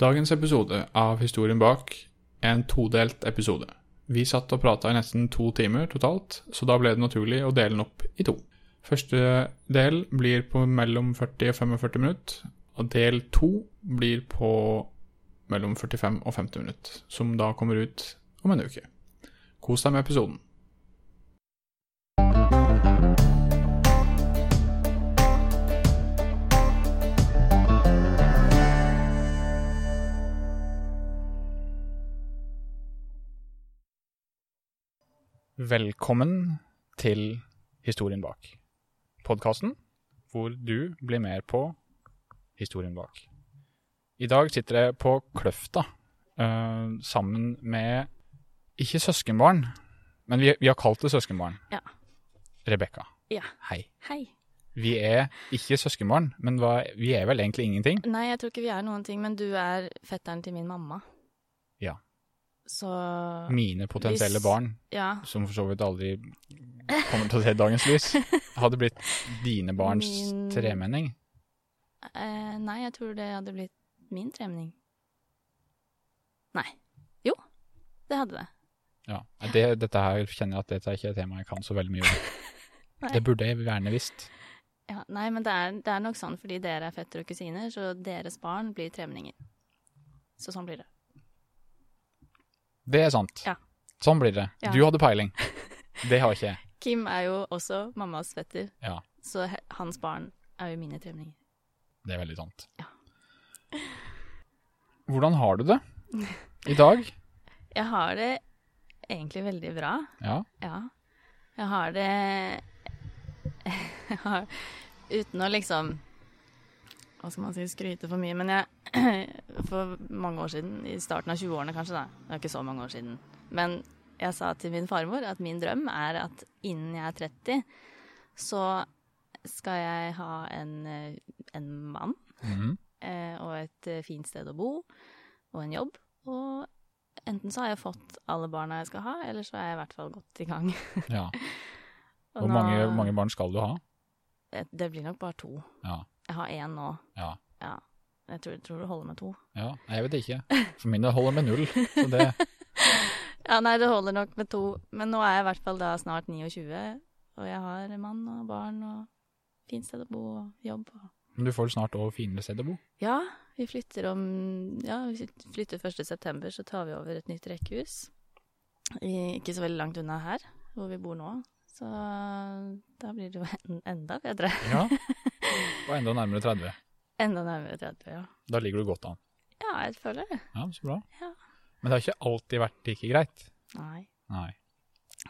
Dagens episode av Historien bak er en todelt episode. Vi satt og prata i nesten to timer totalt, så da ble det naturlig å dele den opp i to. Første del blir på mellom 40 og 45 minutter, og del to blir på mellom 45 og 50 minutter, som da kommer ut om en uke. Kos deg med episoden. Velkommen til Historien bak. Podkasten hvor du blir med på historien bak. I dag sitter jeg på Kløfta uh, sammen med ikke søskenbarn, men vi, vi har kalt det søskenbarn. Ja. Rebekka. Ja. Hei. Hei. Vi er ikke søskenbarn, men hva, vi er vel egentlig ingenting. Nei, jeg tror ikke vi er noen ting, men du er fetteren til min mamma. Ja. Så Mine potensielle Hvis- barn, ja. som for så vidt aldri kommer til å se dagens lys, hadde blitt dine barns Min- tremenning. Eh, nei, jeg tror det hadde blitt min tremenning. Nei. Jo, det hadde det. Ja, det, Dette her kjenner jeg at dette er ikke et tema jeg kan så veldig mye om. Det burde jeg gjerne visst. Ja, nei, men det er, det er nok sånn fordi dere er fettere og kusiner, så deres barn blir tremenninger. Så sånn blir det. Det er sant. Ja. Sånn blir det. Ja. Du hadde peiling. Det har ikke jeg. Kim er jo også mammas fetter, Ja, så hans barn er jo mine tremenninger. det er veldig sant. Ja. Hvordan har du det i dag? Jeg har det egentlig veldig bra. Ja. Ja. Jeg har det jeg har, Uten å liksom Hva skal man si, skryte for mye, men jeg For mange år siden, i starten av 20-årene kanskje, da. Det er ikke så mange år siden. Men jeg sa til min farmor at min drøm er at innen jeg er 30, så skal jeg ha en, en mann mm -hmm. og et eh, fint sted å bo, og en jobb. Og enten så har jeg fått alle barna jeg skal ha, eller så er jeg i hvert fall godt i gang. ja. Hvor mange, mange barn skal du ha? Eh, Det blir nok bare to. Ja. Jeg har én nå. Ja. Ja. Jeg tror, tror det holder med to. ja. Jeg vet ikke. For min del holder med null. Så det Ja, nei, det holder nok med to. Men nå er jeg i hvert fall da snart 29, og jeg har mann og barn og fint sted å bo og jobb. Og Men du får snart òg finere sted å bo. Ja, vi flytter om Ja, vi flytter 1. september, så tar vi over et nytt rekkehus. Ikke så veldig langt unna her, hvor vi bor nå. Så da blir det jo en, enda bedre. Ja. Og enda nærmere 30. Enda nærmere 30, ja. Da ligger du godt an. Ja, jeg føler det. Ja, så bra. Ja. Men det har ikke alltid vært like greit. Nei. Nei.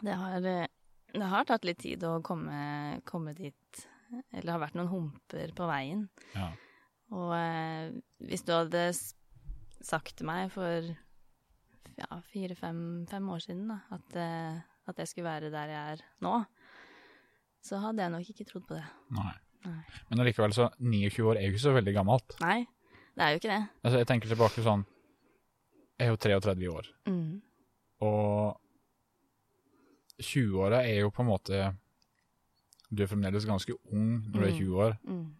Det har, eh, det har tatt litt tid å komme, komme dit. Eller det har vært noen humper på veien. Ja. Og eh, hvis du hadde sagt til meg for ja, fire-fem fem år siden da, at, eh, at jeg skulle være der jeg er nå, så hadde jeg nok ikke trodd på det. Nei. Nei. Men allikevel så 29 år er jo ikke så veldig gammelt. Nei, det er jo ikke det. Altså, jeg tenker tilbake sånn Jeg er jo 33 år, Mm. og 20-åra er jo på en måte Du er fremdeles ganske ung når du er Mm. 20 år, Mm.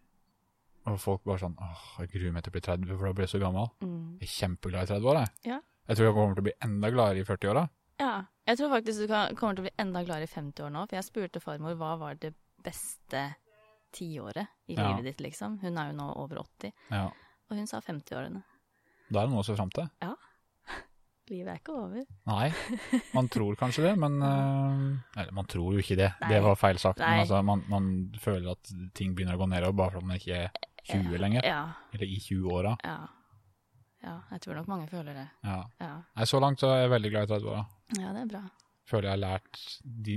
og folk bare sånn åh, jeg gruer meg til å bli 30, for da blir jeg så gammel. Mm. Jeg er kjempeglad i 30-åra. Ja. Jeg tror jeg kommer til å bli enda gladere i 40-åra. Ja, jeg tror faktisk du kommer til å bli enda gladere i 50-åra nå, for jeg spurte farmor hva var det beste tiåret i Ja. livet ditt, liksom. Hun er jo nå over 80, Ja. og hun sa 50-årene. Da er det noe å se fram til. Ja. Livet er ikke over. Nei, man tror kanskje det, men eh, Eller man tror jo ikke det, Nei. det var feil sagt. Men altså, man, man føler at ting begynner å gå nedover bare fordi man ikke er 20 lenger. Ja, Eller i 20-åra. ja. Ja, jeg tror nok mange føler det. Ja. Ja, Nei, så langt så er jeg veldig glad i 30-åra. ja det er bra. Føler jeg har lært de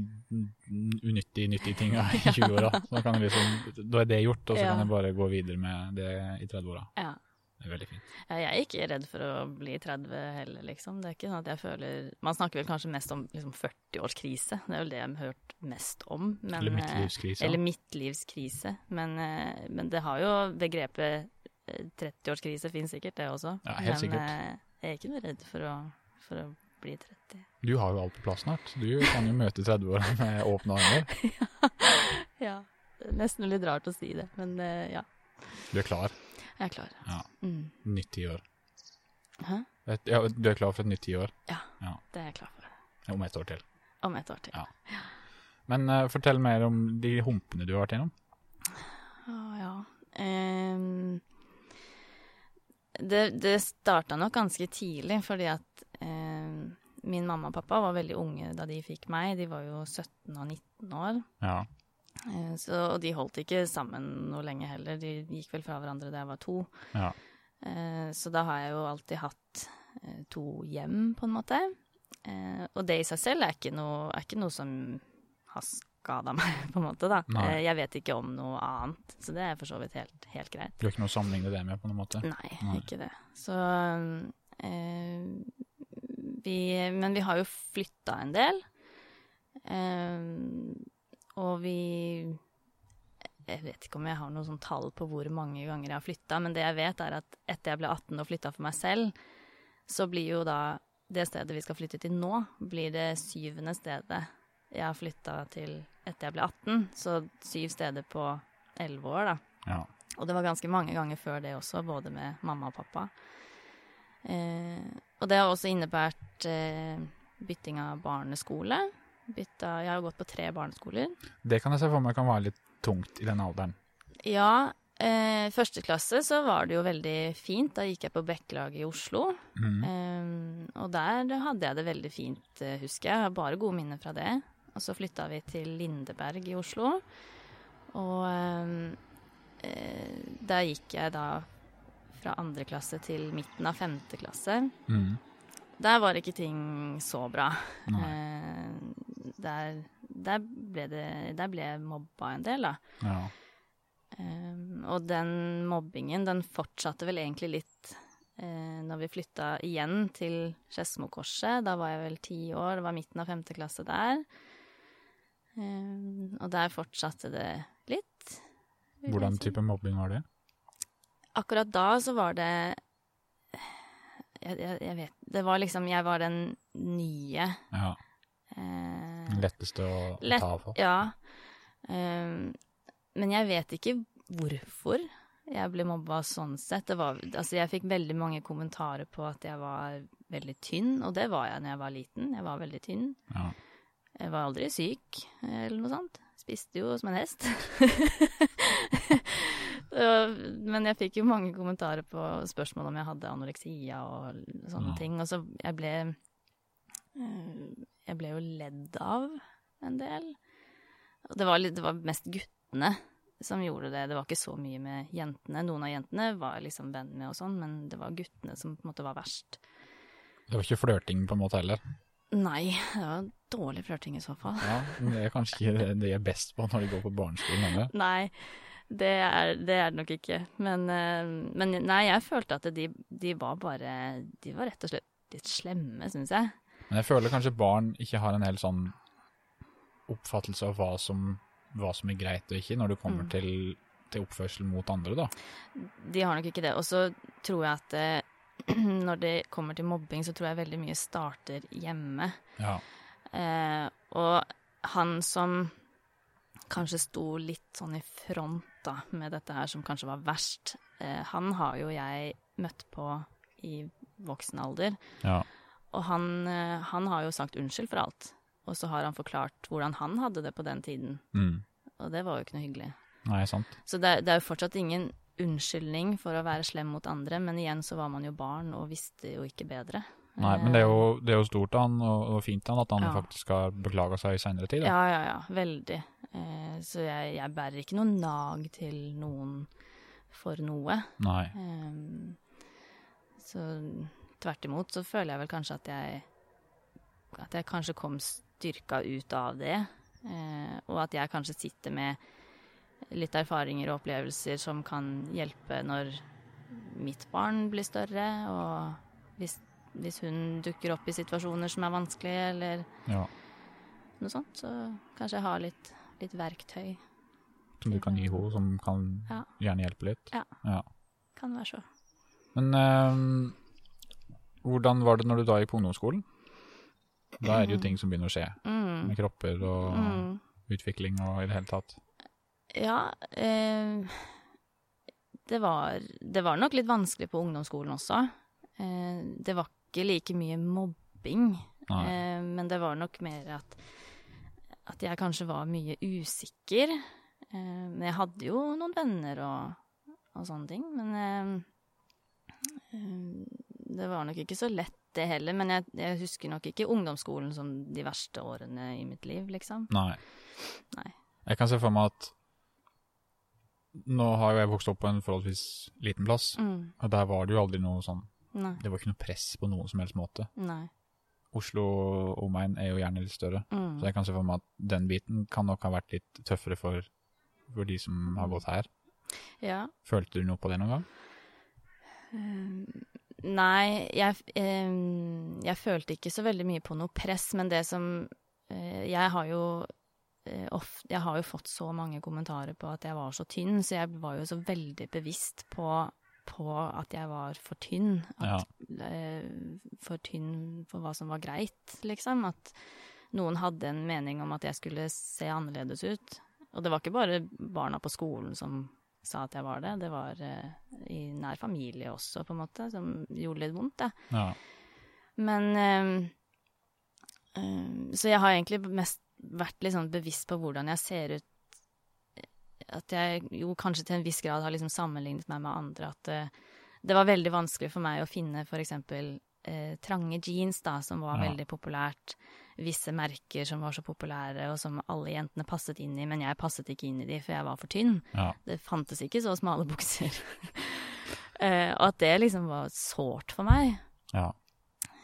unyttige, nyttige tinga i 20-åra. Da, liksom, da er det gjort, og så kan jeg bare gå videre med det i 30-åra. Ja. Det er veldig fint. Jeg er ikke redd for å bli 30 heller, liksom. Det er ikke sånn at jeg føler Man snakker vel kanskje mest om liksom 40-årskrise. Det er vel det jeg har hørt mest om. Men, Eller eh, midtlivskrise. Eller midtlivskrise. Men, eh, men det har jo begrepet eh, 30-årskrise finnes sikkert, det også. Ja, helt men sikkert. eh, jeg er ikke noe redd for å, for å bli 30. Du har jo alt på plass snart. Du kan jo møte 30-åra med åpne armer. Ja. Det er nesten litt rart å si det, men eh, ja. Du er klar. Jeg er klar. Ja. Mm. Nytt tiår. Ja, du er klar for et nytt tiår Ja, Ja. det er jeg klar for. om et år til. Om et år til. Ja. Men uh, fortell mer om de humpene du har vært gjennom. Å ja. Um, det det starta nok ganske tidlig, fordi at min mamma og pappa var veldig unge da de fikk meg. De var jo 17 og 19 år. Ja. Eh, Så, og de holdt ikke sammen noe lenge heller. De gikk vel fra hverandre da jeg var to. Ja. Eh, Så da har jeg jo alltid hatt eh, to hjem, på en måte. Og det i seg selv er ikke noe, er ikke noe som har skada meg, på en måte, da. Nei. Jeg vet ikke om noe annet, så det er for så vidt helt, helt greit. Du har ikke noe å sammenligne det med, på noen måte? Nei, Nei. ikke det. Så eh, vi Men vi har jo flytta en del. Eh, og vi Jeg vet ikke om jeg har noe sånn tall på hvor mange ganger jeg har flytta, men det jeg vet, er at etter jeg ble 18 og flytta for meg selv, så blir jo da det stedet vi skal flytte til nå, blir det syvende stedet jeg har flytta til etter jeg ble 18. Så syv steder på elleve år, da. Ja. Og det var ganske mange ganger før det også, både med mamma og pappa. Eh, og det har også innebært eh, bytting av barneskole. Bytta, jeg har gått på tre barneskoler. Det kan jeg se for meg kan være litt tungt i den alderen. Ja, eh, første klasse så var det jo veldig fint. Da gikk jeg på Bekkelaget i Oslo. Mm. Eh, og der hadde jeg det veldig fint, eh, husker jeg. Jeg har bare gode minner fra det. Og så flytta vi til Lindeberg i Oslo. Og eh, eh, der gikk jeg da fra andre klasse til midten av femte klasse. Mm. Der var ikke ting så bra. Eh, der, der, ble det, der ble jeg mobba en del, da. Ja. Eh, og den mobbingen, den fortsatte vel egentlig litt eh, når vi flytta igjen til Skedsmokorset. Da var jeg vel ti år, det var midten av femte klasse der. Eh, og der fortsatte det litt. Hvordan type mobbing var det? Akkurat da så var det jeg, jeg, jeg vet Det var liksom Jeg var den nye. Ja. Eh, letteste å Lett- ta for. Ja. Um, men jeg vet ikke hvorfor jeg ble mobba sånn sett. Det var, altså jeg fikk veldig mange kommentarer på at jeg var veldig tynn, og det var jeg når jeg var liten. Jeg var veldig tynn. Ja. Jeg var aldri syk eller noe sånt. Spiste jo som en hest. Og- Men jeg fikk jo mange kommentarer på spørsmål om jeg hadde anoreksia og sånne Ja. ting. Og så jeg ble eh, Jeg ble jo ledd av en del. Det var, litt, det var mest guttene som gjorde det. Det var ikke så mye med jentene. Noen av jentene var liksom venn med og sånn, men det var guttene som på en måte var verst. Det var ikke flørting på en måte heller. Nei, det var dårlig flørting i så fall. Ja, det er kanskje ikke det de er best på når de går på barneskolen. Nei, det er, det er det nok ikke. Men, eh, men nei, jeg følte at de, de var bare De var rett og slett litt slemme, syns jeg. Men jeg føler kanskje barn ikke har en helt sånn oppfattelse av hva som, hva som er greit og ikke, når det kommer Mm. til, til oppførsel mot andre, da. De har nok ikke det. Og så tror jeg at eh, når det kommer til mobbing, så tror jeg veldig mye starter hjemme. Ja. Eh, og han som kanskje sto litt sånn i front da, med dette her, som kanskje var verst, eh, han har jo jeg møtt på i voksen alder. ja. Og han, eh, han har jo sagt unnskyld for alt. Og så har han forklart hvordan han hadde det på den tiden. Mm. Og det var jo ikke noe hyggelig. Nei, sant. Så det, det er jo fortsatt ingen unnskyldning for å være slem mot andre, men igjen så var man jo barn og visste jo ikke bedre. Nei, men det er jo, det er jo stort av han, og, fint av han, at han Ja. faktisk har beklaga seg i seinere tid. Da. Ja, ja, ja. Veldig. Eh, så jeg, jeg bærer ikke noe nag til noen for noe. Nei. Eh, så tvert imot så føler jeg vel kanskje at jeg At jeg kanskje kom styrka ut av det. Eh, og at jeg kanskje sitter med litt erfaringer og opplevelser som kan hjelpe når mitt barn blir større, og hvis, hvis hun dukker opp i situasjoner som er vanskelige, eller Ja. noe sånt, så kanskje jeg har litt, litt verktøy. Som du kan gi henne, som kan Ja. gjerne hjelpe litt. Ja. ja. Kan være så. Men eh, hvordan var det når du da gikk på ungdomsskolen? Da er det jo ting som begynner å skje, Mm. med kropper og Mm. utvikling og i det hele tatt. Ja, eh, det, var, det var nok litt vanskelig på ungdomsskolen også. Eh, det var ikke like mye mobbing, eh, men det var nok mer at, at jeg kanskje var mye usikker. Eh, men jeg hadde jo noen venner og, og sånne ting, men eh, eh, det var nok ikke så lett det heller. Men jeg, jeg husker nok ikke ungdomsskolen som de verste årene i mitt liv, liksom. Nei. Nei. Jeg kan se for meg at Nå har jo jeg vokst opp på en forholdsvis liten plass, Mm. og der var det jo aldri noe sånn Nei. Det var ikke noe press på noen som helst måte. Nei. Oslo og omegn er jo gjerne litt større, Mm. så jeg kan se for meg at den biten kan nok ha vært litt tøffere for, for de som har gått her. Ja. Følte du noe på det noen gang? Eh, nei, jeg, eh, jeg følte ikke så veldig mye på noe press, men det som uh, Jeg har jo uh, ofte, Jeg har jo fått så mange kommentarer på at jeg var så tynn, så jeg var jo så veldig bevisst på, på at jeg var for tynn. At, eh, for tynn for hva som var greit, liksom. At noen hadde en mening om at jeg skulle se annerledes ut. Og det var ikke bare barna på skolen som sa at jeg var det, det var eh, i nær familie også, på en måte, som gjorde litt vondt, det. Ja. Men eh, eh, Så jeg har egentlig mest vært litt sånn bevisst på hvordan jeg ser ut. At jeg jo kanskje til en viss grad har liksom sammenlignet meg med andre. At uh, det var veldig vanskelig for meg å finne for eksempel eh, trange jeans, da, som var Ja. veldig populært. Visse merker som var så populære, og som alle jentene passet inn i, men jeg passet ikke inn i de, for jeg var for tynn. ja. Det fantes ikke så smale bukser. uh, og at det liksom var sårt for meg. ja.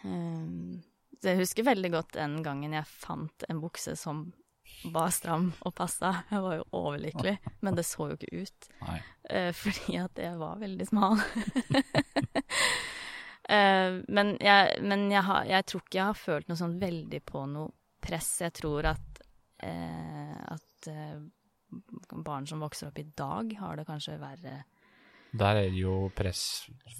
Uh, så jeg husker veldig godt den gangen jeg fant en bukse som var stram og passa. Jeg var jo overlykkelig, men det så jo ikke ut. Eh, fordi at jeg var veldig smal. Eh, men jeg, men jeg, har, jeg tror ikke jeg har følt noe sånn veldig på noe press. Jeg tror at, eh, at barn som vokser opp i dag, har det kanskje verre. Der er det jo press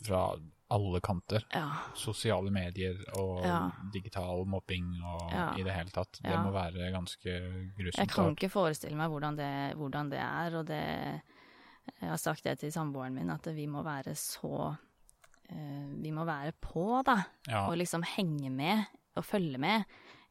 fra alle kanter. Ja. Sosiale medier og Ja. digital mobbing og Ja. i det hele tatt. Det må være ganske grusomt. Jeg kan ikke forestille meg hvordan det, hvordan det er, og det Jeg har sagt det til samboeren min, at vi må være så eh, Vi må være på, da. Og liksom henge med og følge med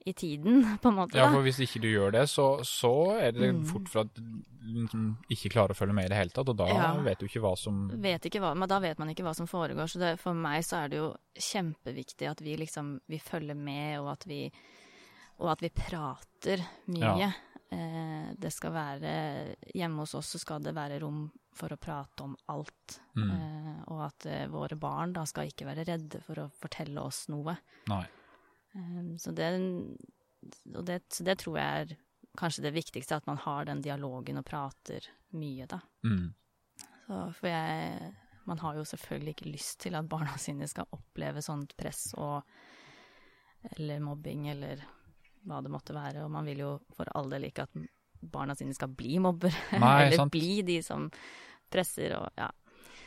i tiden, på en måte. ja, for hvis ikke du gjør det, så, så er det Mm. fort for at du liksom ikke klarer å følge med i det hele tatt, og da Ja. vet du ikke hva som vet ikke hva, men da vet man ikke hva som foregår. Så det, for meg så er det jo kjempeviktig at vi liksom vi følger med, og at vi, og at vi prater mye. Ja. Eh, det skal være Hjemme hos oss så skal det være rom for å prate om alt. Mm. Eh, og at eh, våre barn da skal ikke være redde for å fortelle oss noe. Nei. Eh, så, det, det, så det tror jeg er kanskje det viktigste, at man har den dialogen og prater mye, da. Mm. Så, for jeg Man har jo selvfølgelig ikke lyst til at barna sine skal oppleve sånt press og Eller mobbing, eller hva det måtte være. Og man vil jo for all del ikke at barna sine skal bli mobber. Nei, eller sant. bli de som presser og ja.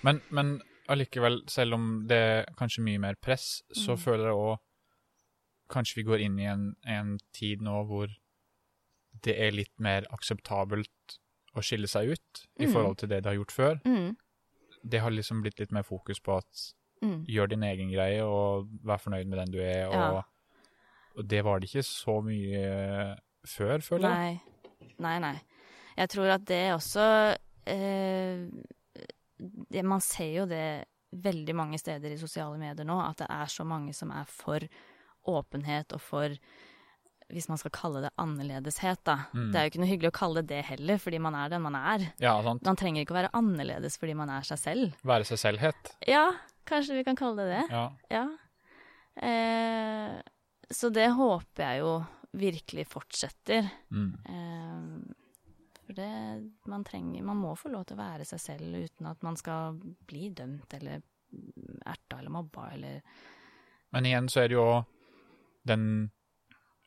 Men, men allikevel, selv om det er kanskje mye mer press, så Mm. føler jeg òg Kanskje vi går inn i en, en tid nå hvor det er litt mer akseptabelt å skille seg ut i Mm. forhold til det de har gjort før. Mm, Det har liksom blitt litt mer fokus på at mm, gjør din egen greie og vær fornøyd med den du er, og, Ja. og det var det ikke så mye før, føler jeg. nei. Nei, nei. Jeg tror at det også eh, det, Man ser jo det veldig mange steder i sosiale medier nå, at det er så mange som er for åpenhet og for hvis man skal kalle det annerledeshet, da. Mm. Det er jo ikke noe hyggelig å kalle det det heller, fordi man er den man er. Ja, sant. Man trenger ikke å være annerledes fordi man er seg selv. Være seg selvhet. Ja, kanskje vi kan kalle det det. Ja. Ja. Eh, så det håper jeg jo virkelig fortsetter. Mm. Eh, for det man trenger Man må få lov til å være seg selv uten at man skal bli dømt eller erta eller mobba eller Men igjen så er det jo den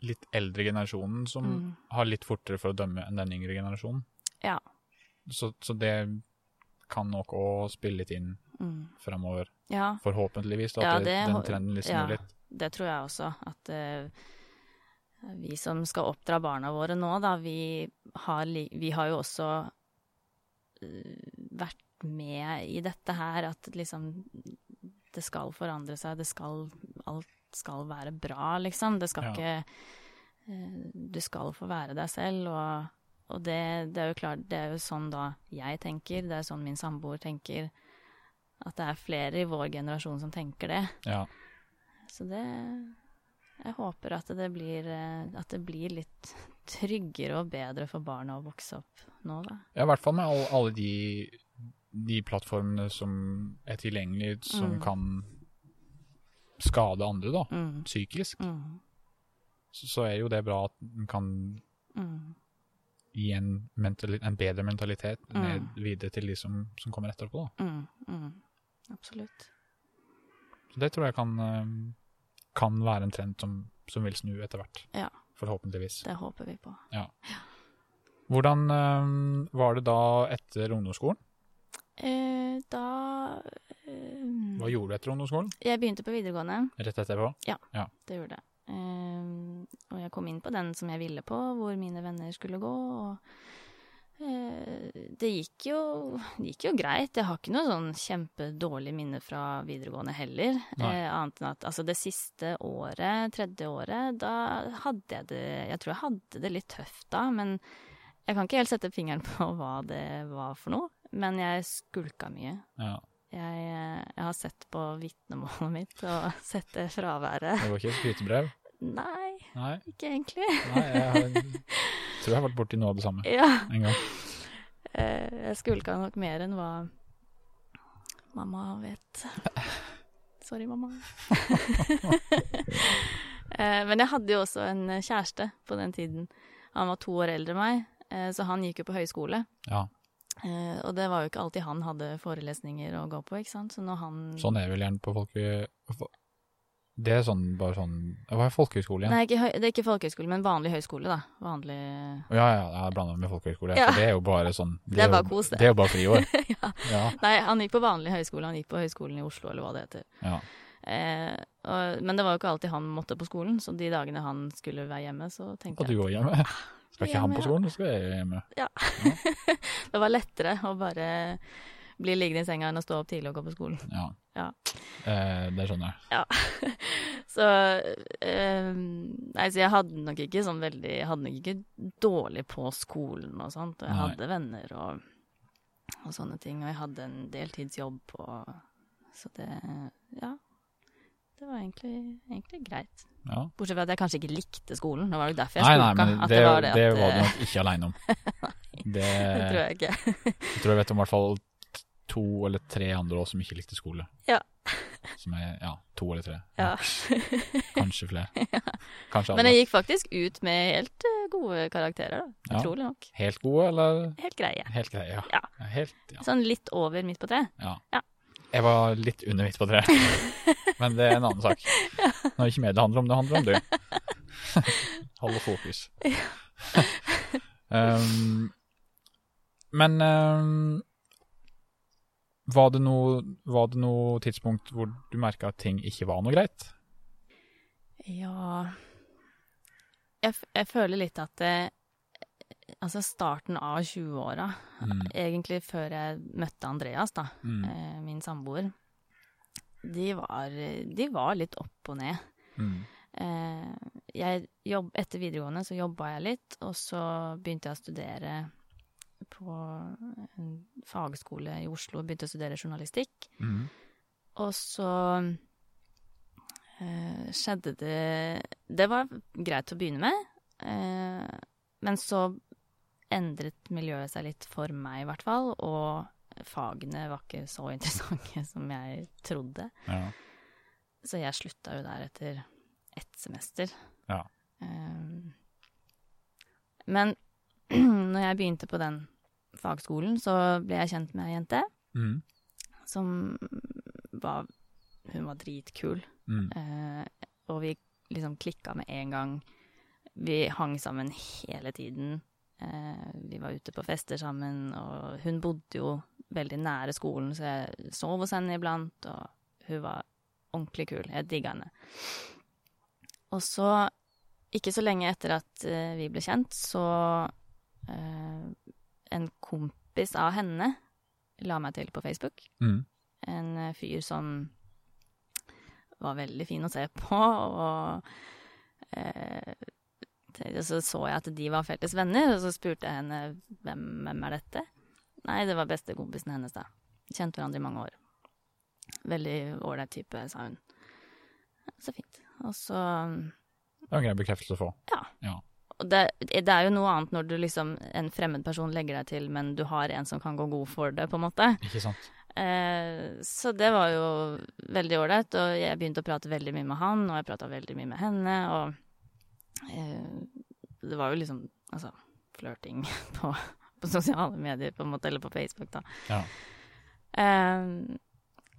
litt eldre generasjonen som Mm. har litt fortere for å dømme enn den yngre generasjonen. Ja. Så, så det kan nok òg spille litt inn Mm. framover. Ja, Forhåpentligvis, da, Ja, at det, den trenden trenden liksom ja. litt. det tror jeg også. At uh, vi som skal oppdra barna våre nå, da, vi har, vi har jo også uh, vært med i dette her. At liksom det skal forandre seg, det skal Alt skal være bra, liksom. Det skal Ja. ikke eh, Du skal få være deg selv, og, og det, det er jo klart Det er jo sånn da jeg tenker, det er sånn min samboer tenker. At det er flere i vår generasjon som tenker det. Ja. Så det Jeg håper at det blir eh, At det blir litt tryggere og bedre for barna å vokse opp nå, da. Ja, i hvert fall med alle, alle de, de plattformene som er tilgjengelige, som Mm. kan skade andre, da, Mm. psykisk. Mm. Så, så er jo det bra at en kan Mm. gi en, en bedre mentalitet Mm. ned videre til de som, som kommer etterpå. Da. Mm. Absolutt. Så det tror jeg kan, eh, kan være en trend som, som vil snu etter hvert. Ja. Forhåpentligvis. Det håper vi på. Hvordan eh, var det da etter ungdomsskolen? Eh, da eh, Hva gjorde du etter ungdomsskolen? Jeg begynte på videregående. Rett etterpå? Ja, Det gjorde jeg. Eh, og jeg kom inn på den som jeg ville på, hvor mine venner skulle gå. Og eh, det gikk jo, det gikk jo greit. Jeg har ikke noe sånn kjempedårlig minne fra videregående heller. Eh, annet enn at altså det siste året, tredje året, da hadde jeg det Jeg tror jeg hadde det litt tøft da, men jeg kan ikke helt sette fingeren på hva det var for noe. Men jeg skulka mye. Ja. Jeg, eh, jeg har sett på vitnemålet mitt og sett det fraværet. Det var ikke et skrytebrev? Nei, Nei. ikke egentlig. Nei, jeg har, tror jeg har vært borti noe av det samme Ja, en gang. eh, jeg skulka nok mer enn hva mamma vet. Sorry, mamma. Eh, Men jeg hadde jo også en kjæreste på den tiden. Han var to år eldre enn meg, så han gikk jo på høyskole. Ja, Eh, Og det var jo ikke alltid han hadde forelesninger å gå på, ikke sant. Så når han sånn er vel gjerne på folke... Det er sånn, bare sånn Hva er folkehøyskole igjen? Nei, ikke det er ikke folkehøyskole, men vanlig høyskole, da. Vanlig Ja, ja, jeg blanda med folkehøyskole. Ja. For det er jo bare sånn Det er jo- bare kos, det. Det er jo bare friår. ja. Ja, Nei, han gikk på vanlig høyskole. Han gikk på Høgskolen i Oslo, eller hva det heter. ja. Eh, og, men det var jo ikke alltid han måtte på skolen, så de dagene han skulle være hjemme, så tenkte Og tenkte du var hjemme. Skal ikke han på skolen, så skal jeg hjemme. det var lettere å bare bli liggende i senga enn å stå opp tidlig og gå på skolen. Ja. Ja. Eh, det skjønner jeg. Så eh, Nei, så jeg hadde nok ikke sånn veldig Jeg hadde nok ikke dårlig på skolen og sånt. Og jeg Nei. hadde venner og, og sånne ting. Og jeg hadde en deltidsjobb på Så det Ja. Det var egentlig, egentlig greit. Ja. Bortsett fra at jeg kanskje ikke likte skolen. Det var jo derfor jeg Nei, nei, men det, det det, var det, at, var du eh, nok ikke aleine om. Det, det tror jeg ikke. jeg tror jeg vet om i hvert fall to eller tre andre år som ikke likte skole. Ja. Som er ja, to eller tre. Ja. Kanskje flere. Kanskje Men jeg gikk faktisk ut med helt eh, gode karakterer, da. Ja. Utrolig nok. Helt gode, eller Helt greie. helt greie? Ja. Ja. Helt, ja. Sånn litt over midt på tre. ja. Ja. Jeg var litt under midt på treet, men det er en annen sak. Nå er det ikke meg det handler om, det handler om du. Holde fokus. um, men um, var, det noe, var det noe tidspunkt hvor du merka at ting ikke var noe greit? Ja Jeg, jeg føler litt at det, Altså starten av 20-åra, Mm. egentlig før jeg møtte Andreas, da, Mm. eh, min samboer, de var, de var litt opp og ned. Mm. Eh, jobb, etter videregående så jobba jeg litt, og så begynte jeg å studere på en fagskole i Oslo. Begynte å studere journalistikk. Mm. Og så eh, skjedde det Det var greit å begynne med, eh, men så endret miljøet seg litt for meg, i hvert fall. Og fagene var ikke så interessante som jeg trodde. Ja. Så jeg slutta jo der etter ett semester. Ja. Um, men når jeg begynte på den fagskolen, så ble jeg kjent med ei jente Mm. som var Hun var dritkul. Mm. Uh, og vi liksom klikka med en gang. Vi hang sammen hele tiden. Eh, vi var ute på fester sammen, og hun bodde jo veldig nære skolen, så jeg sov hos henne iblant, og hun var ordentlig kul. Jeg digga henne. Og så, ikke så lenge etter at eh, vi ble kjent, så eh, En kompis av henne la meg til på Facebook Mm. en eh, fyr som var veldig fin å se på, og eh, det- så så jeg at de var felles venner, og så spurte jeg henne hvem, hvem er dette? Nei, det var bestekompisen hennes, da. Kjent hverandre i mange år. Veldig ålreit type, sa hun. Så fint. Og så Det var en grei bekreftelse å få. og det, det er jo noe annet når du liksom en fremmed person legger deg til, men du har en som kan gå god for det, på en måte. Ikke sant? Eh, så det var jo veldig ålreit, og jeg begynte å prate veldig mye med han, og jeg prata veldig mye med henne, og det var jo liksom altså flørting på, på sosiale medier, på en måte, eller på Facebook, da. Ja. Eh,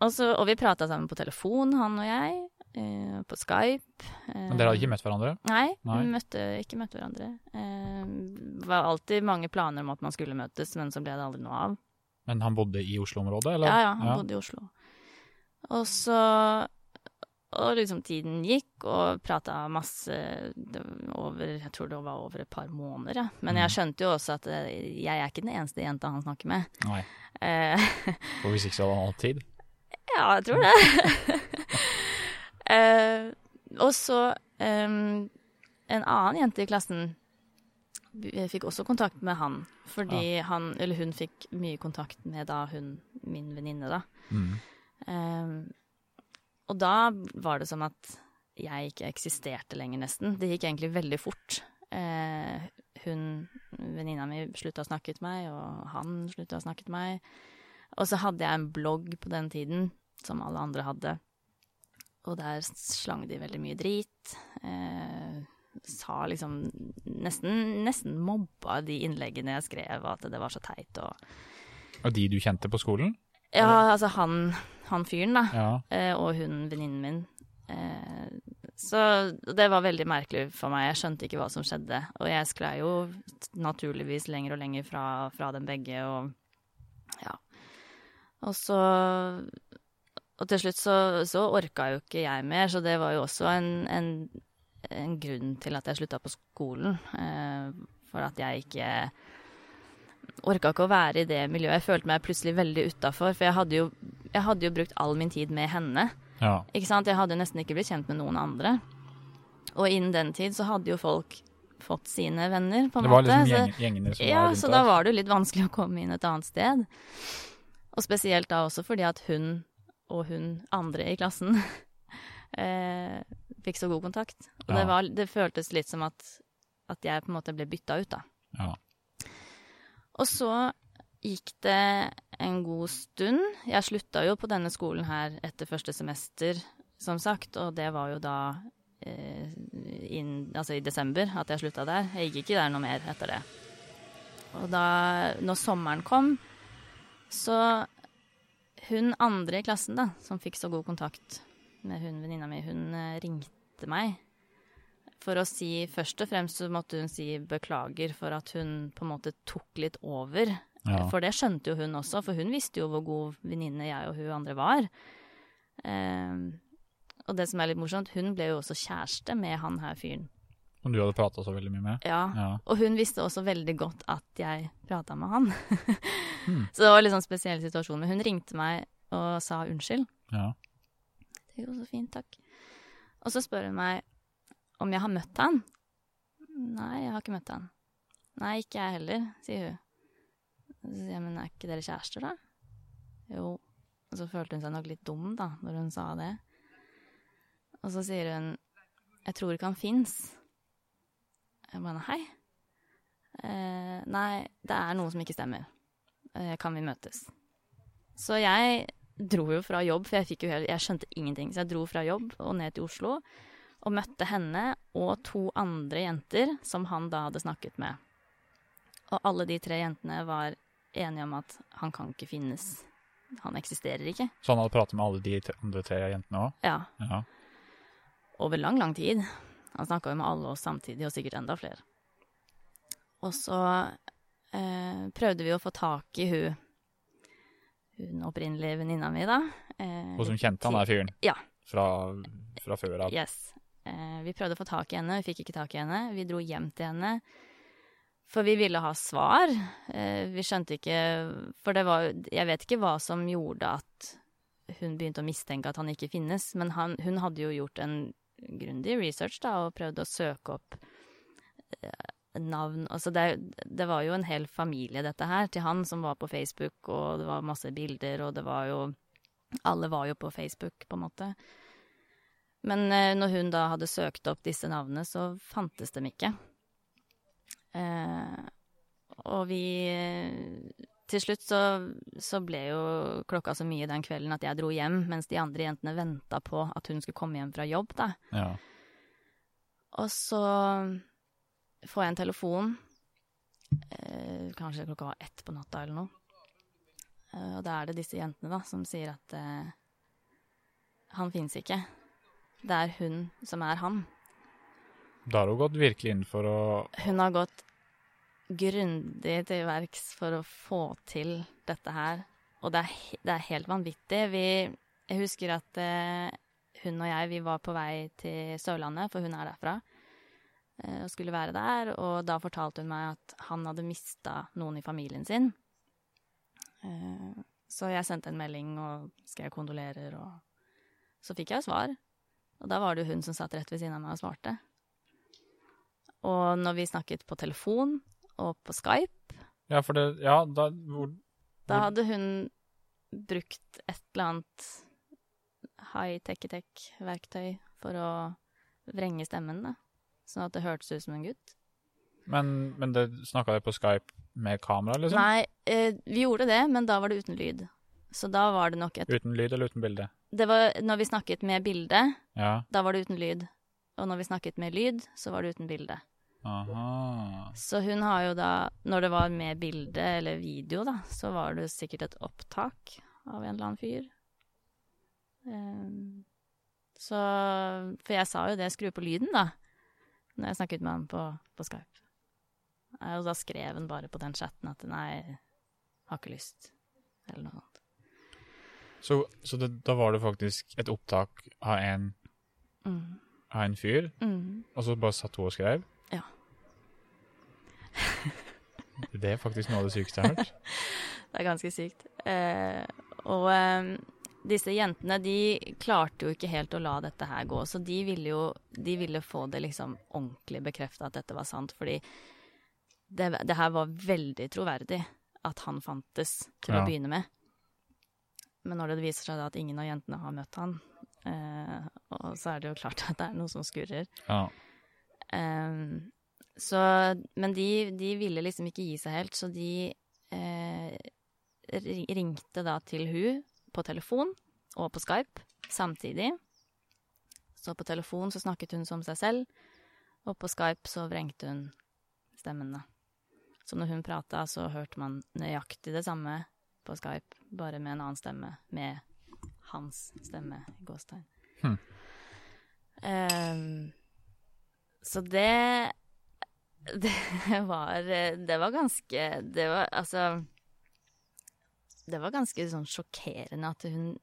og, så, og vi prata sammen på telefon, han og jeg, eh, på Skype. eh, Men dere hadde ikke møtt hverandre? Nei, Nei. vi møtte, ikke møtt hverandre. Eh, det var alltid mange planer om at man skulle møtes, men så ble det aldri noe av. Men han bodde i Oslo-området, eller? Ja, ja, han bodde i Oslo. Og så Og liksom tiden gikk, og prata masse over Jeg tror det var over et par måneder, ja. Men jeg Mhm. skjønte jo også at eh, jeg er ikke den eneste jenta han snakker med. Nei. Eh, For hvis ikke så hadde han hatt tid. ja, jeg tror det. eh, og så eh, en annen jente i klassen fikk også kontakt med han, fordi han, eller hun fikk mye kontakt med da hun, min venninne, da. Mm. Og da var det som at jeg ikke eksisterte lenger, nesten. Det gikk egentlig veldig fort. Eh, hun, venninna mi, slutta å snakke til meg, og han slutta å snakke til meg. Og så hadde jeg en blogg på den tiden, som alle andre hadde. Og der slang de veldig mye drit. Eh, sa liksom nesten, nesten mobba de innleggene jeg skrev, at det var så teit og Og de du kjente på skolen? Ja, altså han, han fyren, da. Ja. eh, og hun venninnen min. Eh, så det var veldig merkelig for meg. Jeg skjønte ikke hva som skjedde. Og jeg sklei jo naturligvis lenger og lenger fra, fra dem begge, og ja. Og så Og til slutt så, så orka jo ikke jeg mer, så det var jo også en, en, en grunn til at jeg slutta på skolen. Eh, for at jeg ikke orka ikke å være i det miljøet. Jeg følte meg plutselig veldig utafor, for jeg hadde, jo, jeg hadde jo brukt all min tid med henne. ja. Ikke sant? Jeg hadde nesten ikke blitt kjent med noen andre. Og innen den tid så hadde jo folk fått sine venner, på en måte. Det var måte. liksom gjeng, gjengene som ja, var rundt Ja, så da var det jo litt vanskelig å komme inn et annet sted. Og spesielt da også fordi at hun og hun andre i klassen eh, fikk så god kontakt. Og det, var, det føltes litt som at, at jeg på en måte ble bytta ut, da. Ja. Og så gikk det en god stund. Jeg slutta jo på denne skolen her etter første semester, som sagt, og det var jo da eh, inn, altså i desember at jeg slutta der. Jeg gikk ikke der noe mer etter det. Og da, når sommeren kom, så hun andre i klassen, da, som fikk så god kontakt med hun venninna mi, hun eh, ringte meg for å si Først og fremst så måtte hun si beklager for at hun på en måte tok litt over. Ja. For det skjønte jo hun også, for hun visste jo hvor god venninne jeg og hun andre var. Ehm, og det som er litt morsomt, hun ble jo også kjæreste med han her fyren. Som du hadde prata så veldig mye med? Ja. Ja. Og hun visste også veldig godt at jeg prata med han. Hmm. Så det var en litt sånn spesiell situasjon. Men hun ringte meg og sa unnskyld. ja. Det går så fint, takk. Og så spør hun meg om jeg har møtt han. Nei, jeg har ikke møtt han. Nei, ikke jeg heller, sier hun. Så sier jeg, men er ikke dere kjærester, da? Jo. Og så følte hun seg nok litt dum, da, når hun sa det. Og så sier hun, jeg tror ikke han fins. Jeg bare, hei. Eh, nei, det er noe som ikke stemmer. Eh, kan vi møtes? Så jeg dro jo fra jobb, for jeg, fikk jo helt, jeg skjønte ingenting. Så jeg dro fra jobb og ned til Oslo og møtte henne og to andre jenter som han da hadde snakket med. Og alle de tre jentene var enige om at han kan ikke finnes. Han eksisterer ikke. Så han hadde pratet med alle de andre tre jentene òg? Ja, Ja. over lang, lang tid. Han snakka jo med alle oss samtidig, og sikkert enda flere. Og så eh, prøvde vi å få tak i hun hun opprinnelige venninna mi, da. Eh, Og som kjente han der fyren? Ja. Fra, fra før av? Yes. Eh, vi prøvde å få tak i henne, vi fikk ikke tak i henne. Vi dro hjem til henne. For vi ville ha svar. Eh, vi skjønte ikke For det var Jeg vet ikke hva som gjorde at hun begynte å mistenke at han ikke finnes. Men han, hun hadde jo gjort en grundig research da, og prøvd å søke opp eh, navn Altså det, det var jo en hel familie, dette her, til han som var på Facebook, og det var masse bilder, og det var jo Alle var jo på Facebook, på en måte. Men eh, når hun da hadde søkt opp disse navnene, så fantes dem ikke. Eh, og vi Til slutt så, så ble jo klokka så mye den kvelden at jeg dro hjem, mens de andre jentene venta på at hun skulle komme hjem fra jobb, da. Ja. Og så får jeg en telefon, eh, kanskje klokka var ett på natta eller noe. Eh, og da er det disse jentene da, som sier at eh, han fins ikke. Det er hun som er han. Da har hun gått virkelig inn for å Hun har gått grundig til verks for å få til dette her. Og det er, det er helt vanvittig. Vi, jeg husker at eh, hun og jeg, vi var på vei til Sørlandet, for hun er derfra, eh, og skulle være der. Og da fortalte hun meg at han hadde mista noen i familien sin. Eh, så jeg sendte en melding og skrev kondolerer, og så fikk jeg svar. Og da var det hun som satt rett ved siden av meg og svarte. Og når vi snakket på telefon og på Skype, Ja, for det Ja, da hvor, da hadde hun brukt et eller annet high-tech-tech-verktøy for å vrenge stemmen, da. Sånn at det hørtes ut som en gutt. Men, men det snakka dere på Skype med kamera, liksom? Nei, eh, vi gjorde det, men da var det uten lyd. Så da var det nok et Uten lyd eller uten bilde? Det var når vi snakket med bilde, Ja. da var det uten lyd. Og når vi snakket med lyd, så var det uten bilde. Aha. Så hun har jo da, når det var med bilde eller video, da, så var det sikkert et opptak av en eller annen fyr. Um, så For jeg sa jo det, skru på lyden, da, når jeg snakket med han på, på Skype. Eh, Og da skrev han bare på den chatten at nei, har ikke lyst, eller noe sånt. Så, så det, da var det faktisk et opptak av en, Mm. av en fyr, Mm. og så bare satt hun og skrev? Ja. Det er faktisk noe av det sykeste jeg har hørt. Det er ganske sykt. Eh, og eh, disse jentene, de klarte jo ikke helt å la dette her gå, så de ville jo de ville få det liksom ordentlig bekrefta at dette var sant, fordi det, det her var veldig troverdig at han fantes til Ja. å begynne med. Men når det viser seg da at ingen av jentene har møtt han, eh, og så er det jo klart at det er noe som skurrer. Ja. Ehm, så, men de, de ville liksom ikke gi seg helt, så de eh, ringte da til hun på telefon og på Skype samtidig. Så på telefon så snakket hun som seg selv, og på Skype så vrengte hun stemmen, da. Så når hun prata, så hørte man nøyaktig det samme på Skype, bare med en annen stemme, med hans stemme, i gåstegn. Hm. Um, så det Det var Det var ganske Det var altså Det var ganske sånn sjokkerende at hun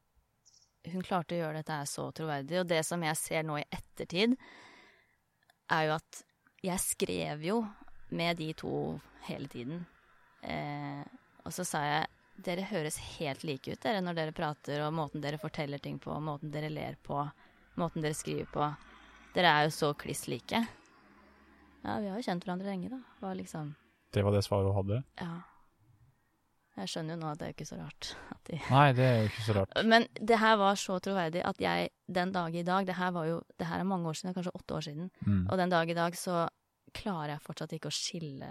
Hun klarte å gjøre dette så troverdig. Og det som jeg ser nå i ettertid, er jo at jeg skrev jo med de to hele tiden. Eh, og så sa jeg dere høres helt like ut dere når dere prater, og måten dere forteller ting på, måten dere ler på, måten dere skriver på. Dere er jo så kliss like. Ja, vi har jo kjent hverandre lenge, da. Var liksom Det var det svaret hun hadde? Ja. Jeg skjønner jo nå at det er ikke så rart de Nei, det er jo ikke så rart. Men det her var så troverdig at jeg den dag i dag Det her var jo Det her er mange år siden, kanskje åtte år siden. Mm. Og den dag i dag så klarer jeg fortsatt ikke å skille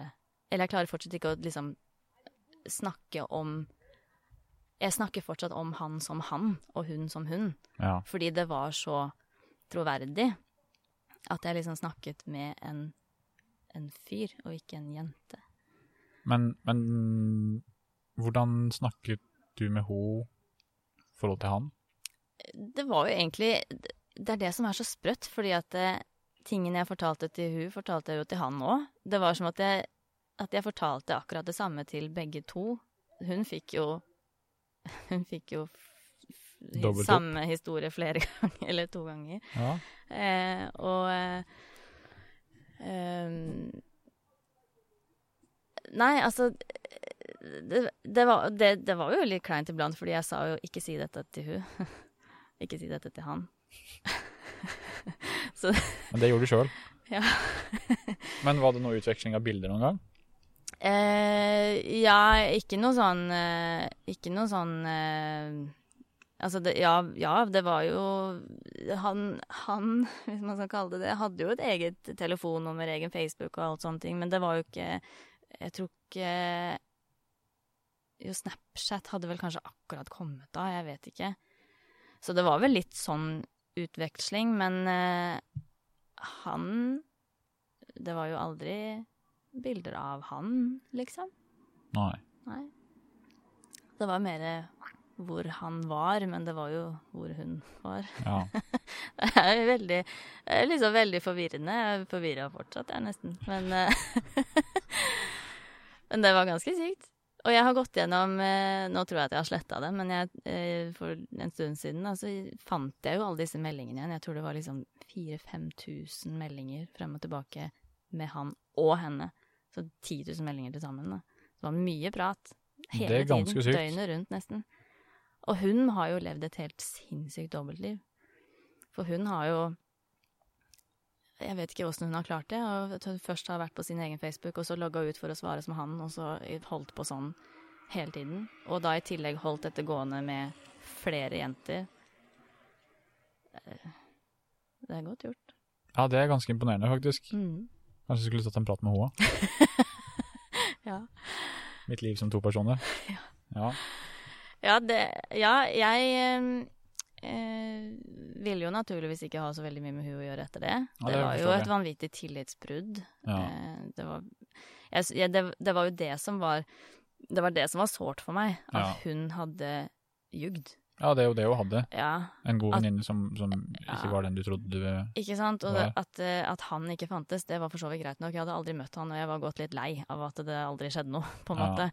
Eller jeg klarer fortsatt ikke å liksom snakke om Jeg snakker fortsatt om han som han, og hun som hun. Ja. Fordi det var så troverdig at jeg liksom snakket med en, en fyr, og ikke en jente. Men, men hvordan snakket du med henne i forhold til han? Det var jo egentlig Det er det som er så sprøtt, fordi at det, tingene jeg fortalte til hun, fortalte jeg jo til han òg. Det var som at jeg, at jeg fortalte akkurat det samme til begge to. Hun fikk jo Hun fikk jo samme historie flere ganger, eller to ganger. Ja. Eh, og ehm, Nei, altså det, det, var, det, det var jo litt kleint iblant, fordi jeg sa jo 'ikke si dette til hun'. ikke si dette til han. Så Men det gjorde du sjøl. Ja. Men var det noe utveksling av bilder noen gang? Eh, ja, ikke noe sånn eh, Ikke noe sånn eh, Altså, det, ja, ja, det var jo han, han, hvis man skal kalle det det, hadde jo et eget telefonnummer, egen Facebook og alt sånne ting, men det var jo ikke Jeg tror ikke Jo, Snapchat hadde vel kanskje akkurat kommet da, jeg vet ikke. Så det var vel litt sånn utveksling, men eh, han Det var jo aldri bilder av han, liksom. Nei. Nei. Det var mer hvor han var, men det var jo hvor hun var. Ja. Det er veldig liksom veldig forvirrende. Jeg er forvirra fortsatt, jeg, nesten. Men, eh, men det var ganske sykt. Og jeg har gått gjennom eh, Nå tror jeg at jeg har sletta det, men jeg, eh, for en stund siden da, så fant jeg jo alle disse meldingene igjen. Jeg tror det var liksom 4000-5000 meldinger frem og tilbake med han og henne. Så 10 000 meldinger til sammen. da. Det var mye prat. Hele tiden. sykt. Døgnet rundt, nesten. Og hun har jo levd et helt sinnssykt dobbeltliv. For hun har jo Jeg vet ikke åssen hun har klart det. Og hun først har vært på sin egen Facebook, og så logga ut for å svare som han, og så holdt på sånn hele tiden. Og da i tillegg holdt dette gående med flere jenter. Eh, Det er godt gjort. ja, det er ganske imponerende, faktisk. Mm. Kanskje jeg skulle tatt en prat med henne òg. Ja. Mitt liv som to personer. Ja. Ja, det, ja jeg eh, eh, ville jo naturligvis ikke ha så veldig mye med hun å gjøre etter det. Ja, det det var jo et vanvittig tillitsbrudd. Ja. Eh, det, var, jeg, det, det var jo det som var Det var det som var sårt for meg. At Ja. hun hadde ljugd. ja, det er jo det hun hadde. Ja, En god venninne som, som ikke Ja. var den du trodde du var. ikke sant? Og det, at, eh, at han ikke fantes, det var for så vidt greit nok. Jeg hadde aldri møtt han, og jeg var gått litt lei av at det aldri skjedde noe, på en Ja. måte.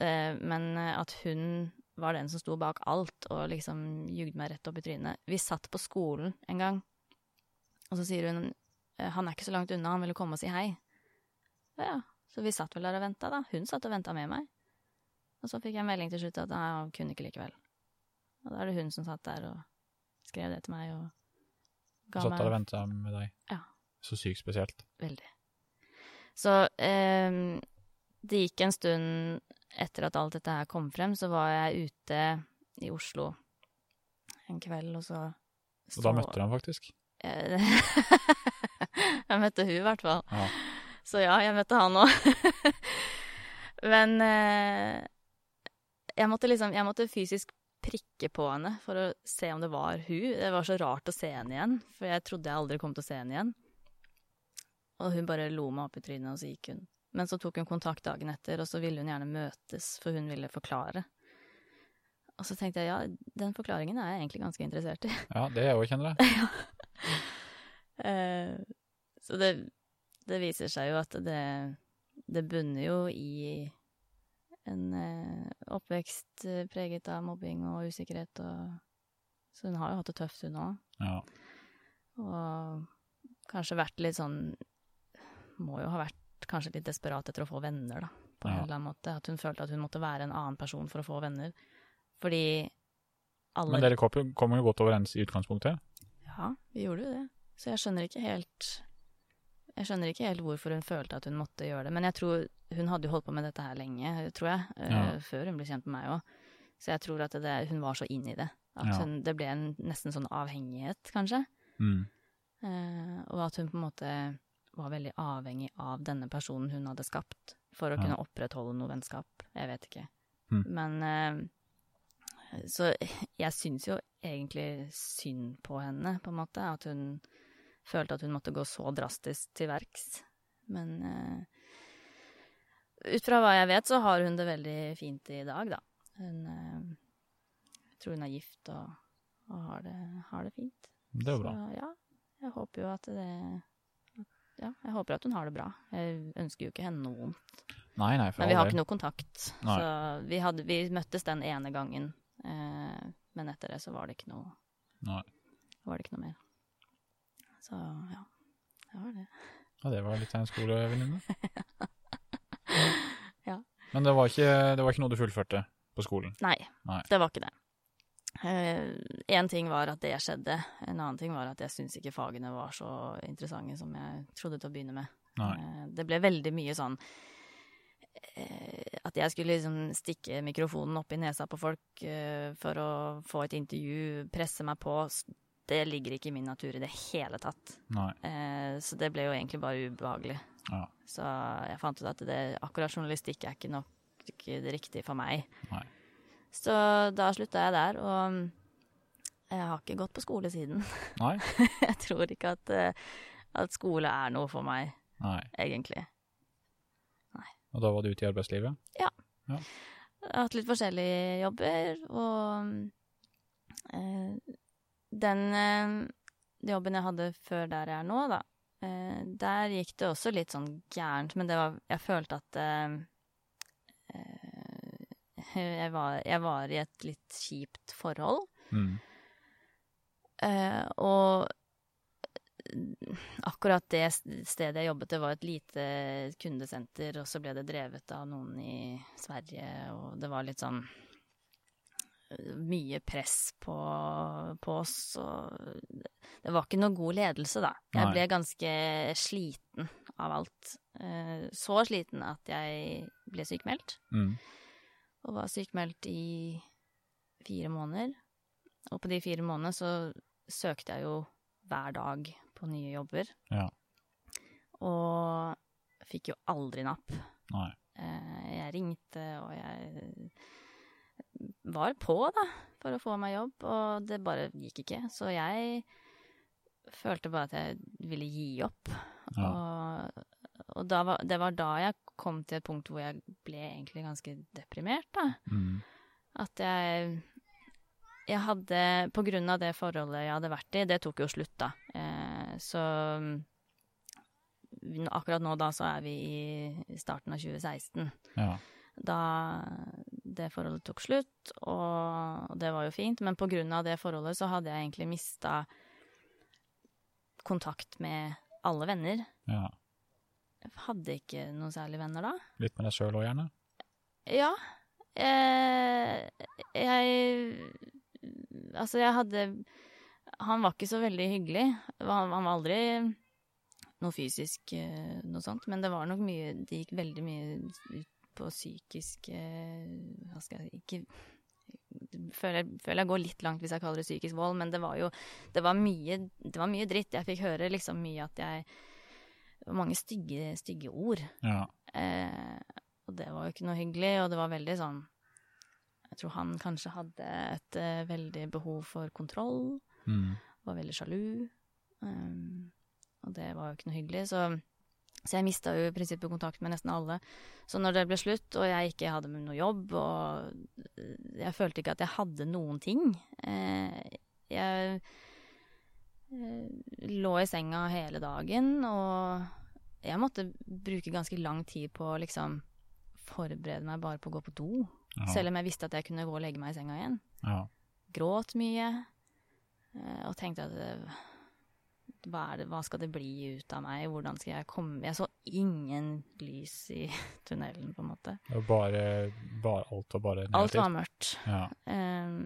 Eh, men at hun var den som sto bak alt, og liksom jugde meg rett opp i trynet. Vi satt på skolen en gang, og så sier hun eh, han er ikke så langt unna, han ville komme og si hei. Ja. Så vi satt vel der og venta, da. Hun satt og venta med meg. Og så fikk jeg en melding til slutt at nei, han kunne ikke likevel. Og da er det hun som satt der og skrev det til meg og ga satt der og venta med deg. Ja. Så sykt spesielt. Veldig. Så eh, det gikk en stund etter at alt dette her kom frem, så var jeg ute i Oslo en kveld, og så Og da møtte du ham faktisk. jeg møtte hun i hvert fall. Ja. Så ja, jeg møtte han òg. Men eh, jeg måtte liksom Jeg måtte fysisk prikke på henne for å se om det var hun. Det var så rart å se henne igjen, for jeg trodde jeg aldri kom til å se henne igjen. Og hun bare lo meg opp i trynet, og så gikk hun. Men så tok hun kontakt dagen etter, og så ville hun gjerne møtes, for hun ville forklare. Og så tenkte jeg ja, den forklaringen er jeg egentlig ganske interessert i. ja, det er jeg òg, kjenner jeg. Eh, så det, det viser seg jo at det, det bunner jo i en eh, oppvekst eh, preget av mobbing og usikkerhet. Og, så hun har jo hatt det tøft, hun òg. Ja. Og kanskje vært litt sånn Må jo ha vært kanskje litt desperat etter å få venner, da, på en Ja. eller annen måte. At hun følte at hun måtte være en annen person for å få venner. Fordi alle Men dere kom jo- godt overens i utgangspunktet. Ja, vi gjorde jo det. Så jeg skjønner ikke helt Jeg skjønner ikke helt hvorfor hun følte at hun måtte gjøre det. Men jeg tror hun hadde jo holdt på med dette her lenge, tror jeg. eh, Ja. Før hun ble kjent med meg òg. Så jeg tror at det, hun var så inn i det. At Ja. hun, det ble en nesten sånn avhengighet, kanskje. Mm. Uh, og at hun på en måte var veldig avhengig av denne personen hun hadde skapt, for å Ja. kunne opprettholde noe vennskap. Jeg vet ikke. Mm. Men eh, Så jeg syns jo egentlig synd på henne, på en måte. At hun følte at hun måtte gå så drastisk til verks. Men eh, ut fra hva jeg vet, så har hun det veldig fint i dag, da. Hun eh, jeg tror hun er gift og, og har, det, har det fint. Det er bra. Så ja, jeg håper jo at det Ja, jeg håper at hun har det bra. Jeg ønsker jo ikke henne noe vondt. Nei, nei, Men vi har ikke noe kontakt. Nei. Så vi, hadde, vi møttes den ene gangen. Eh, men etter det så var det ikke noe, Nei. var det ikke noe mer. Så ja, det var det. Ja, det var litt av en skolevenninne. Men det var, ikke, det var ikke noe du fullførte på skolen? Nei. det var ikke det. Én ting var at det skjedde, en annen ting var at jeg syntes ikke fagene var så interessante som jeg trodde til å begynne med. Nei. Eh, Det ble veldig mye sånn eh, At jeg skulle liksom stikke mikrofonen opp i nesa på folk eh, for å få et intervju, presse meg på. Det ligger ikke i min natur i det hele tatt. Nei. Eh, Så det ble jo egentlig bare ubehagelig. Ja. Så jeg fant ut at det, akkurat journalistikk er ikke nok ikke det riktige for meg. Nei. Så da slutta jeg der, og jeg har ikke gått på skole siden. Nei. jeg tror ikke at, eh, at skole er noe for meg, Nei. egentlig. Og da var du ute i arbeidslivet? Ja. Jeg har hatt litt forskjellige jobber, og eh, den eh, jobben jeg hadde før der jeg er nå, da, eh, der gikk det også litt sånn gærent, men det var Jeg følte at eh, eh, jeg, var, jeg var i et litt kjipt forhold. Mm. Eh, og akkurat det stedet jeg jobbet, det var et lite kundesenter, og så ble det drevet av noen i Sverige, og det var litt sånn eh, mye press på, på oss, og det var ikke noe god ledelse, da. Jeg Nei. ble ganske sliten av alt. Eh, Så sliten at jeg ble sykemeldt Mm. Og var sykemeldt i fire måneder. Og på de fire månedene så søkte jeg jo hver dag på nye jobber. Ja. Og fikk jo aldri napp. Nei. Eh, Jeg ringte, og jeg var på, da, for å få meg jobb, og det bare gikk ikke. Så jeg følte bare at jeg ville gi opp. Ja. Og, og da var, det var da jeg kom til et punkt hvor jeg ble egentlig ganske deprimert, da. Mm. At jeg Jeg hadde På grunn av det forholdet jeg hadde vært i, det tok jo slutt, da. Eh, så akkurat nå da så er vi i starten av 2016. Ja. Da det forholdet tok slutt, og det var jo fint, men på grunn av det forholdet så hadde jeg egentlig mista kontakt med alle venner. ja. Hadde ikke noen særlig venner da. Litt med deg sjøl òg, gjerne? Ja. Eh, jeg Altså, jeg hadde Han var ikke så veldig hyggelig. Han, han var aldri noe fysisk eh, noe sånt, men det var nok mye Det gikk veldig mye ut på psykisk eh, Hva skal jeg Ikke føler, føler jeg går litt langt hvis jeg kaller det psykisk vold, men det var jo Det var mye, det var mye dritt. Jeg fikk høre liksom mye at jeg Det var mange stygge, stygge ord. Ja. Eh, og det var jo ikke noe hyggelig, og det var veldig sånn Jeg tror han kanskje hadde et eh, veldig behov for kontroll, Mm. var veldig sjalu. Um, og det var jo ikke noe hyggelig, så, så jeg mista jo i prinsippet kontakt med nesten alle. Så når det ble slutt, og jeg ikke hadde noe jobb, og jeg følte ikke at jeg hadde noen ting eh, Jeg eh, lå i senga hele dagen, og jeg måtte bruke ganske lang tid på å liksom forberede meg bare på å gå på do. Ja. Selv om jeg visste at jeg kunne gå og legge meg i senga igjen. Ja. Gråt mye, eh, og tenkte at eh, hva, det, hva skal det bli ut av meg? Hvordan skal jeg komme Jeg så ingen lys i tunnelen, på en måte. Det var bare, bare Alt var bare Alt var mørkt. Ja. Eh,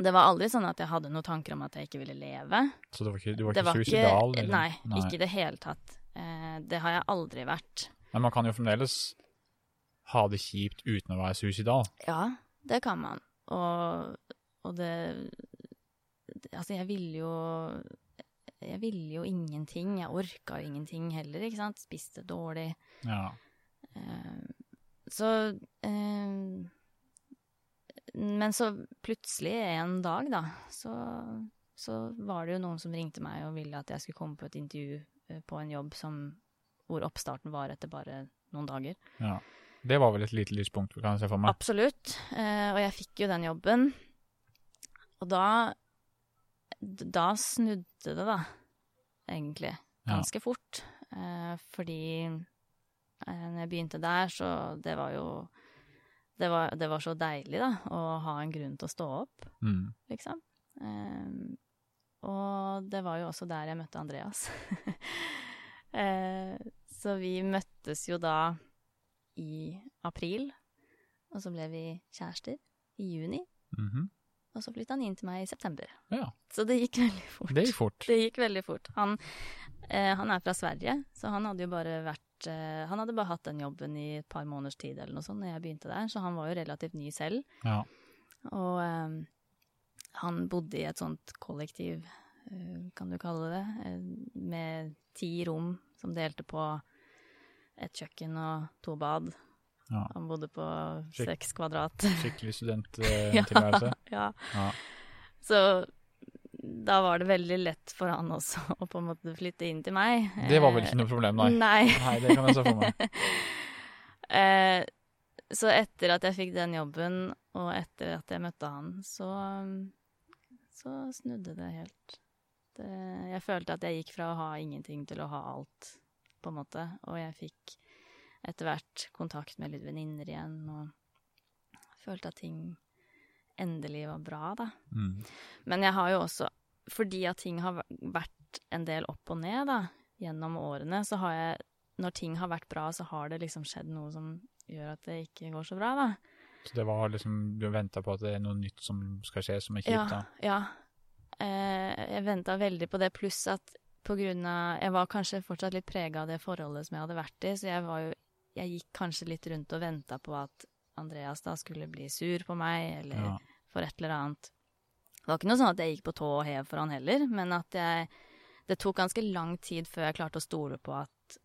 det var aldri sånn at jeg hadde noen tanker om at jeg ikke ville leve. Så du var ikke, du var Det ikke suicidal? liksom? Nei, ikke i det hele tatt. Eh, det har jeg aldri vært. Men man kan jo fremdeles ha det kjipt uten å være suicidal. Ja, det kan man. Og, og det Altså, jeg ville jo Jeg ville jo ingenting. Jeg orka jo ingenting heller, ikke sant. Spiste dårlig. Ja. Eh, så eh, Men så plutselig en dag, da, så, så var det jo noen som ringte meg og ville at jeg skulle komme på et intervju eh, på en jobb som, hvor oppstarten var etter bare noen dager. ja. Det var vel et lite lyspunkt, kan jeg se for meg. Absolutt. Eh, og jeg fikk jo den jobben. Og da Da snudde det, da. Egentlig. Ja. Ganske fort. Eh, fordi når jeg begynte der, så det var jo det var, det var så deilig, da, å ha en grunn til å stå opp, Mm. liksom. Um, og det var jo også der jeg møtte Andreas. uh, så vi møttes jo da i april, og så ble vi kjærester i juni, Mhm. og så flytta han inn til meg i september. Ja, Så det gikk veldig fort. det gikk fort. Det gikk veldig fort. Han, eh, han er fra Sverige, så han hadde jo bare vært eh, Han hadde bare hatt den jobben i et par måneders tid eller noe sånt når jeg begynte der, så han var jo relativt ny selv. Ja. Og eh, han bodde i et sånt kollektiv, eh, kan du kalle det, eh, med ti rom som delte på et kjøkken og to bad. Ja. Han bodde på seks kvadrat. Skikkelig studenttilværelse. ja. Ja. Så da var det veldig lett for han også å på en måte flytte inn til meg. Det var vel ikke noe problem, nei. Nei. Nei, det kan jeg se for meg. Eh, så etter at jeg fikk den jobben, og etter at jeg møtte han, så, så snudde det helt. Det, jeg følte at jeg gikk fra å ha ingenting til å ha alt, på en måte. Og jeg fikk etter hvert kontakt med litt venninner igjen, og følte at ting endelig var bra, da. Mm. Men jeg har jo også, fordi at ting har vært en del opp og ned da, gjennom årene, så har jeg, når ting har vært bra, så har det liksom skjedd noe som gjør at det ikke går så bra, da. Så det var liksom Du venta på at det er noe nytt som skal skje, som er Ja, kjipt, da? ja. Eh, jeg venta veldig på det, pluss at på grunn av Jeg var kanskje fortsatt litt prega av det forholdet som jeg hadde vært i, så jeg var jo Jeg gikk kanskje litt rundt og venta på at Andreas da skulle bli sur på meg, eller Ja. for et eller annet. Det var ikke noe sånn at jeg gikk på tå og hev for han heller, men at jeg Det tok ganske lang tid før jeg klarte å stole på at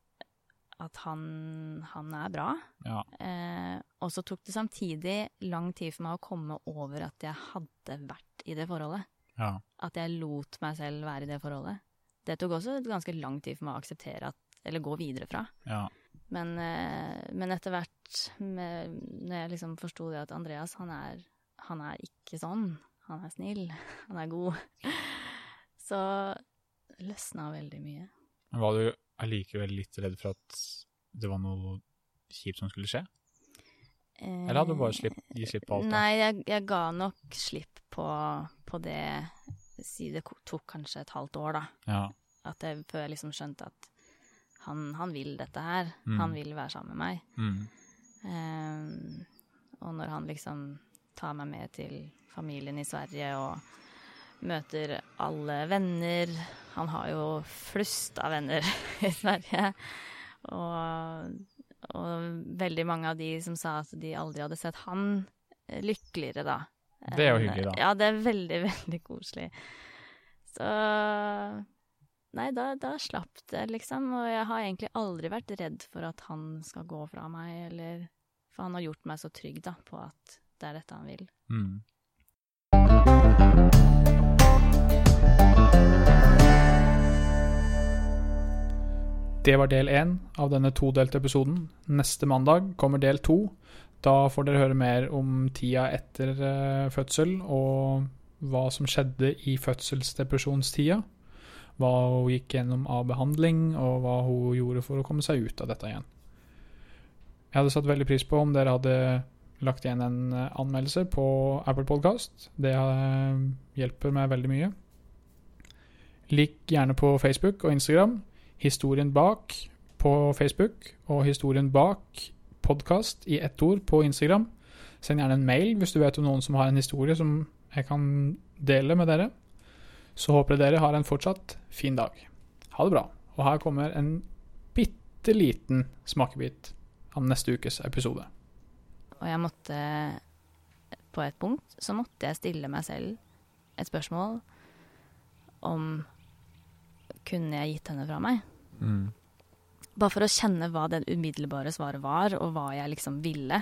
at han, han er bra. ja. Eh, og så tok det samtidig lang tid for meg å komme over at jeg hadde vært i det forholdet. ja. At jeg lot meg selv være i det forholdet. Det tok også ganske lang tid for meg å akseptere at Eller gå videre fra. ja. Men, eh, men etter hvert, med, når jeg liksom forsto det at Andreas, han er, han er ikke sånn. Han er snill. Han er god. Så løsna veldig mye. Men var du allikevel litt redd for at det var noe kjipt som skulle skje? Eller hadde du bare slipp, gi slipp på alt? da? Nei, jeg, jeg ga nok slipp på, på det Si det tok kanskje et halvt år, da. Ja. At jeg, før jeg liksom skjønte at han, han vil dette her. Mm. Han vil være sammen med meg. Mm. Eh, og når han liksom tar meg med til familien i Sverige og møter alle venner Han har jo flust av venner i Sverige. Og, og veldig mange av de som sa at de aldri hadde sett han eh, lykkeligere, da. Det er jo hyggelig, da. Ja, det er veldig, veldig koselig. Så Nei, da, da slapp det, liksom. Og jeg har egentlig aldri vært redd for at han skal gå fra meg, eller For han har gjort meg så trygg, da, på at det er dette han vil. Mm. Det var del én av denne todelte episoden. Neste mandag kommer del to. Da får dere høre mer om tida etter eh, fødsel, og hva som skjedde i fødselsdepresjonstida. Hva hun gikk gjennom av behandling, og hva hun gjorde for å komme seg ut av dette igjen. Jeg hadde satt veldig pris på om dere hadde lagt igjen en eh, anmeldelse på Apple Podcast. Det eh, hjelper meg veldig mye. Lik gjerne på Facebook og Instagram. Historien bak på Facebook og Historien bak podkast i ett ord på Instagram. Send gjerne en mail hvis du vet om noen som har en historie som jeg kan dele med dere. Så håper jeg dere har en fortsatt fin dag. Ha det bra. Og her kommer en bitte liten smakebit av neste ukes episode. Og jeg måtte På et punkt så måtte jeg stille meg selv et spørsmål om Kunne jeg gitt henne fra meg? Mm. Bare for å kjenne hva det umiddelbare svaret var, og hva jeg liksom ville.